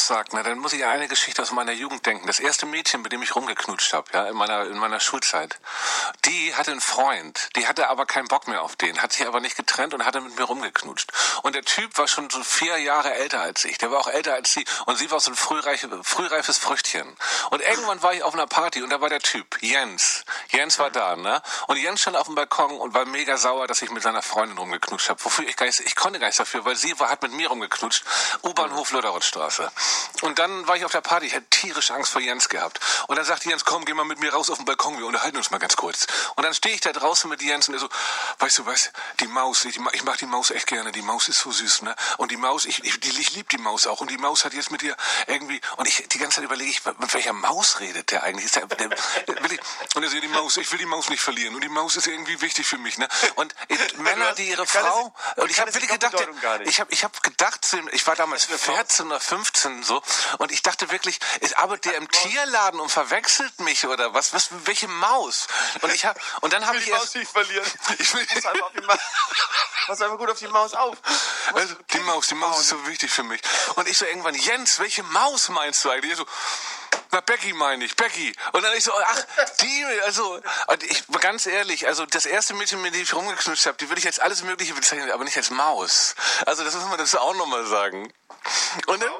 sagt, na, dann muss ich an eine Geschichte aus meiner Jugend denken. Das erste Mädchen, mit dem ich rumgeknutscht habe, ja, in meiner, in meiner Schulzeit, die hatte einen Freund, die hatte aber keinen Bock mehr auf den, hat sich aber nicht getrennt und hatte mit mir rumgeknutscht. Und der Typ war schon so vier Jahre älter als ich, der war auch älter als sie und sie war so ein frühreif, frühreifes Früchtchen. Und irgendwann war ich auf einer Party und da war der Typ, Jens. Jens war da, ne? Und Jens stand auf dem Balkon und war mega sauer, dass ich mit seiner Freundin rumgeknutscht habe. Wofür ich gar nicht, ich konnte gar nichts dafür, weil sie war, hat mit mir rumgeknutscht. U-Bahnhof Lutherrothstraße. Und dann war ich auf der Party, ich hatte tierisch Angst vor Jens gehabt. Und dann sagte Jens, komm, geh mal mit mir raus auf den Balkon, wir unterhalten uns mal ganz kurz. Und dann stehe ich da draußen mit Jens und er so, weißt du was, die Maus, ich, ich mag die Maus echt gerne, die Maus ist so süß, ne? Und die Maus, ich, ich, ich liebe die Maus auch. Und die Maus hat jetzt mit dir irgendwie, und ich die ganze Zeit überlege ich, mit welcher Maus redet der eigentlich? Der, der, ich, und er so, die Maus, ich will die Maus nicht verlieren. Und die Maus ist irgendwie wichtig für mich, ne? Und Männer, die ihre Frau, und ich habe wirklich gedacht, ich habe ich hab gedacht, ich war damals 14 oder 15 so, und ich dachte wirklich, ich arbeite der im Tierladen und verwechselt mich oder was? Was? Welche Maus? Und ich habe und dann habe ich, ich die Maus nicht verlieren. Ich will pass einfach, auf die Ma pass einfach gut auf die Maus auf. Also, die Maus, die Maus ist so wichtig für mich. Und ich so irgendwann, Jens, welche Maus meinst du eigentlich? Ich so, na, Becky meine ich, Becky. Und dann ich so, ach, die, also, ich, ganz ehrlich, also das erste Mädchen, mit dem ich rumgeknutscht habe, die würde ich jetzt alles Mögliche bezeichnen, aber nicht als Maus. Also das muss man das auch nochmal sagen. Und dann,